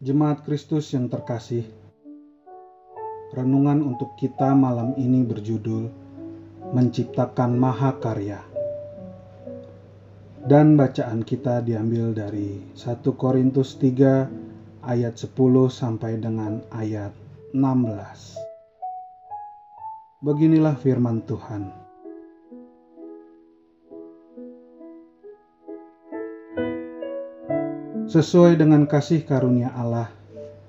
Jemaat Kristus yang terkasih, renungan untuk kita malam ini berjudul Menciptakan Mahakarya. Dan bacaan kita diambil dari 1 Korintus 3 ayat 10 sampai dengan ayat 16. Beginilah firman Tuhan. Sesuai dengan kasih karunia Allah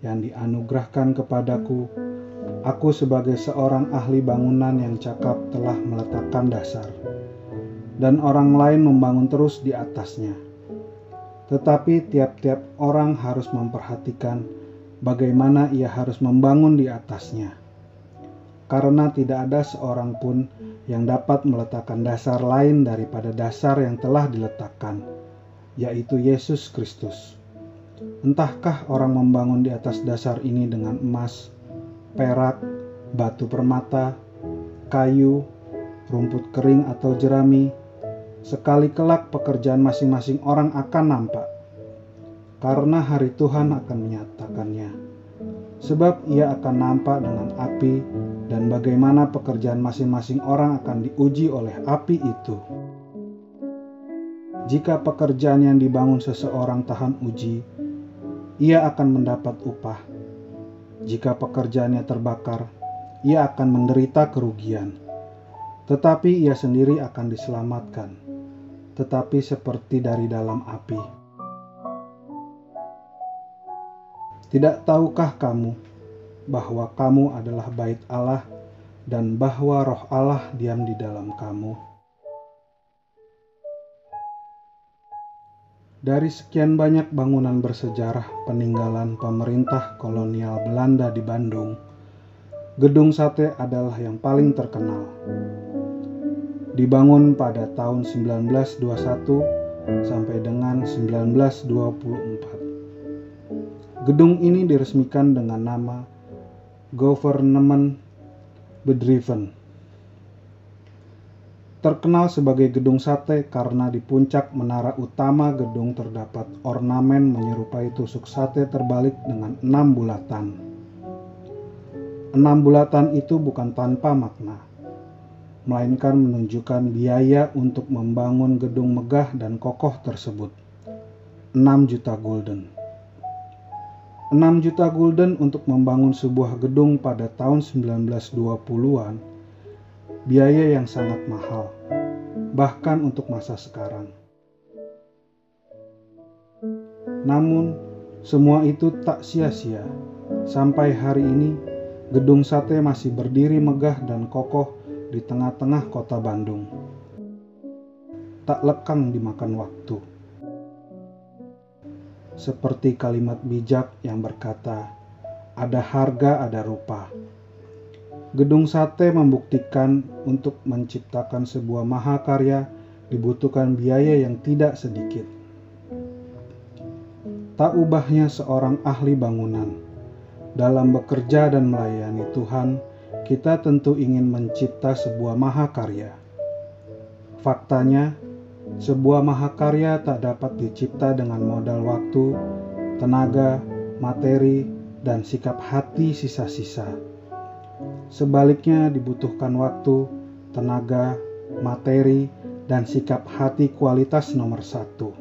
yang dianugerahkan kepadaku, aku sebagai seorang ahli bangunan yang cakap telah meletakkan dasar, dan orang lain membangun terus di atasnya. Tetapi tiap-tiap orang harus memperhatikan bagaimana ia harus membangun di atasnya, karena tidak ada seorang pun yang dapat meletakkan dasar lain daripada dasar yang telah diletakkan yaitu Yesus Kristus. Entahkah orang membangun di atas dasar ini dengan emas, perak, batu permata, kayu, rumput kering atau jerami, sekali kelak pekerjaan masing-masing orang akan nampak, karena hari Tuhan akan menyatakannya. Sebab ia akan nampak dengan api, dan bagaimana pekerjaan masing-masing orang akan diuji oleh api itu. Jika pekerjaan yang dibangun seseorang tahan uji, ia akan mendapat upah. Jika pekerjaannya terbakar, ia akan menderita kerugian. Tetapi ia sendiri akan diselamatkan, tetapi seperti dari dalam api. Tidak tahukah kamu bahwa kamu adalah bait Allah dan bahwa roh Allah diam di dalam kamu? Dari sekian banyak bangunan bersejarah peninggalan pemerintah kolonial Belanda di Bandung, Gedung Sate adalah yang paling terkenal. Dibangun pada tahun 1921 sampai dengan 1924. Gedung ini diresmikan dengan nama Government Bedriven Terkenal sebagai gedung sate karena di puncak menara utama gedung terdapat ornamen menyerupai tusuk sate terbalik dengan enam bulatan. Enam bulatan itu bukan tanpa makna, melainkan menunjukkan biaya untuk membangun gedung megah dan kokoh tersebut. 6 juta gulden. 6 juta gulden untuk membangun sebuah gedung pada tahun 1920-an biaya yang sangat mahal, bahkan untuk masa sekarang. Namun, semua itu tak sia-sia. Sampai hari ini, gedung sate masih berdiri megah dan kokoh di tengah-tengah kota Bandung. Tak lekang dimakan waktu. Seperti kalimat bijak yang berkata, "Ada harga, ada rupa." Gedung Sate membuktikan untuk menciptakan sebuah mahakarya dibutuhkan biaya yang tidak sedikit. Tak ubahnya seorang ahli bangunan. Dalam bekerja dan melayani Tuhan, kita tentu ingin mencipta sebuah mahakarya. Faktanya, sebuah mahakarya tak dapat dicipta dengan modal waktu, tenaga, materi, dan sikap hati sisa-sisa Sebaliknya dibutuhkan waktu, tenaga, materi, dan sikap hati kualitas nomor satu.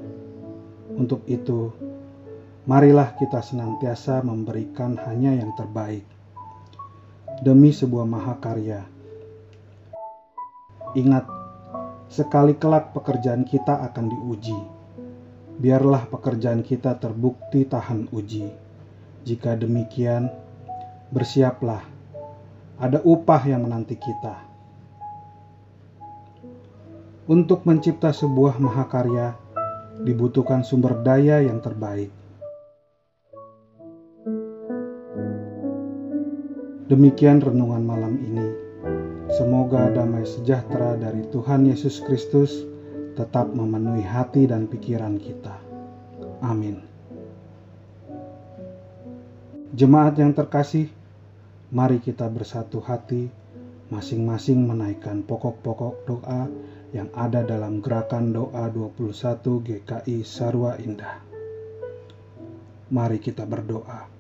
Untuk itu, marilah kita senantiasa memberikan hanya yang terbaik demi sebuah mahakarya. Ingat, sekali kelak pekerjaan kita akan diuji. Biarlah pekerjaan kita terbukti tahan uji. Jika demikian, bersiaplah ada upah yang menanti kita. Untuk mencipta sebuah mahakarya, dibutuhkan sumber daya yang terbaik. Demikian renungan malam ini. Semoga damai sejahtera dari Tuhan Yesus Kristus tetap memenuhi hati dan pikiran kita. Amin. Jemaat yang terkasih, Mari kita bersatu hati, masing-masing menaikkan pokok-pokok doa yang ada dalam gerakan doa 21 GKI Sarwa Indah. Mari kita berdoa.